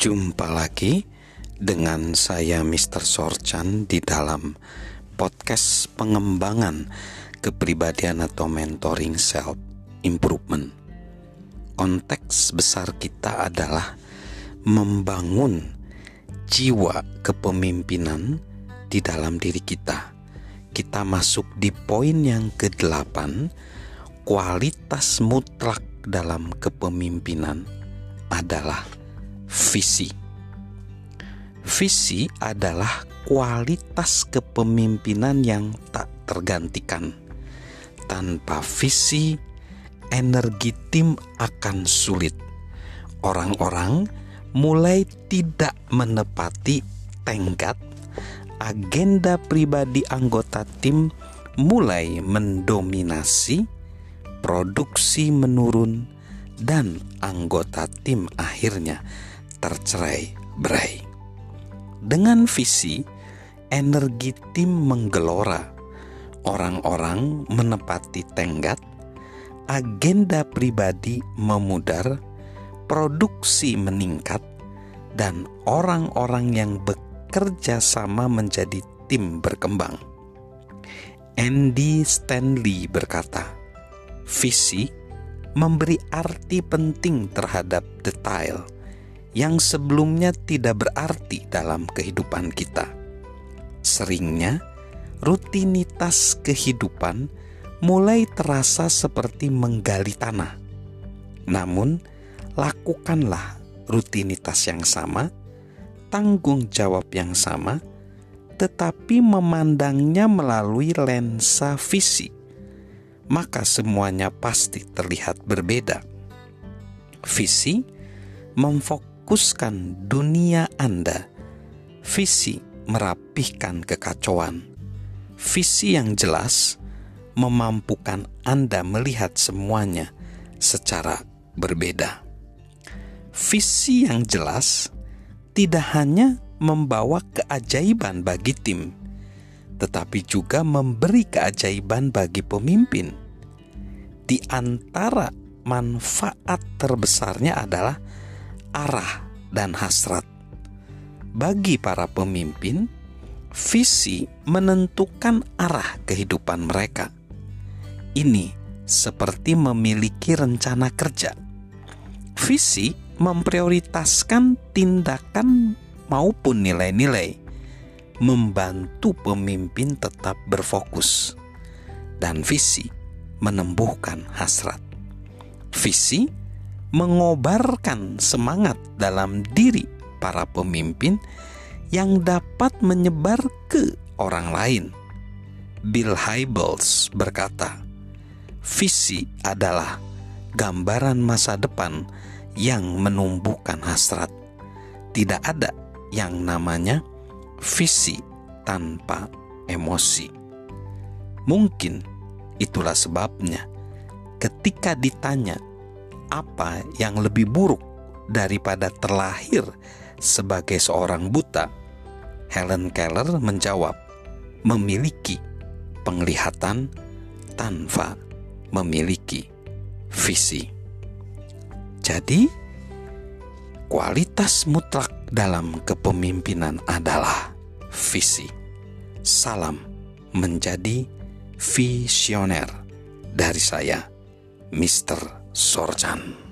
Jumpa lagi dengan saya Mr. Sorchan di dalam podcast pengembangan kepribadian atau mentoring self improvement. Konteks besar kita adalah membangun jiwa kepemimpinan di dalam diri kita. Kita masuk di poin yang ke-8, kualitas mutlak dalam kepemimpinan adalah visi. Visi adalah kualitas kepemimpinan yang tak tergantikan. Tanpa visi, energi tim akan sulit. Orang-orang mulai tidak menepati tenggat agenda pribadi anggota tim mulai mendominasi, produksi menurun, dan anggota tim akhirnya tercerai berai. Dengan visi, energi tim menggelora, orang-orang menepati tenggat, agenda pribadi memudar, produksi meningkat, dan orang-orang yang bekerja sama menjadi tim berkembang. Andy Stanley berkata, "Visi memberi arti penting terhadap detail." Yang sebelumnya tidak berarti dalam kehidupan kita. Seringnya, rutinitas kehidupan mulai terasa seperti menggali tanah. Namun, lakukanlah rutinitas yang sama, tanggung jawab yang sama, tetapi memandangnya melalui lensa visi, maka semuanya pasti terlihat berbeda. Visi memfokuskan memfokuskan dunia Anda. Visi merapihkan kekacauan. Visi yang jelas memampukan Anda melihat semuanya secara berbeda. Visi yang jelas tidak hanya membawa keajaiban bagi tim, tetapi juga memberi keajaiban bagi pemimpin. Di antara manfaat terbesarnya adalah arah dan hasrat. Bagi para pemimpin, visi menentukan arah kehidupan mereka. Ini seperti memiliki rencana kerja. Visi memprioritaskan tindakan maupun nilai-nilai, membantu pemimpin tetap berfokus, dan visi menumbuhkan hasrat. Visi mengobarkan semangat dalam diri para pemimpin yang dapat menyebar ke orang lain. Bill Hybels berkata, "Visi adalah gambaran masa depan yang menumbuhkan hasrat. Tidak ada yang namanya visi tanpa emosi." Mungkin itulah sebabnya ketika ditanya apa yang lebih buruk daripada terlahir sebagai seorang buta? Helen Keller menjawab, memiliki penglihatan tanpa memiliki visi. Jadi, kualitas mutlak dalam kepemimpinan adalah visi. Salam menjadi visioner dari saya, Mr. Sorjan.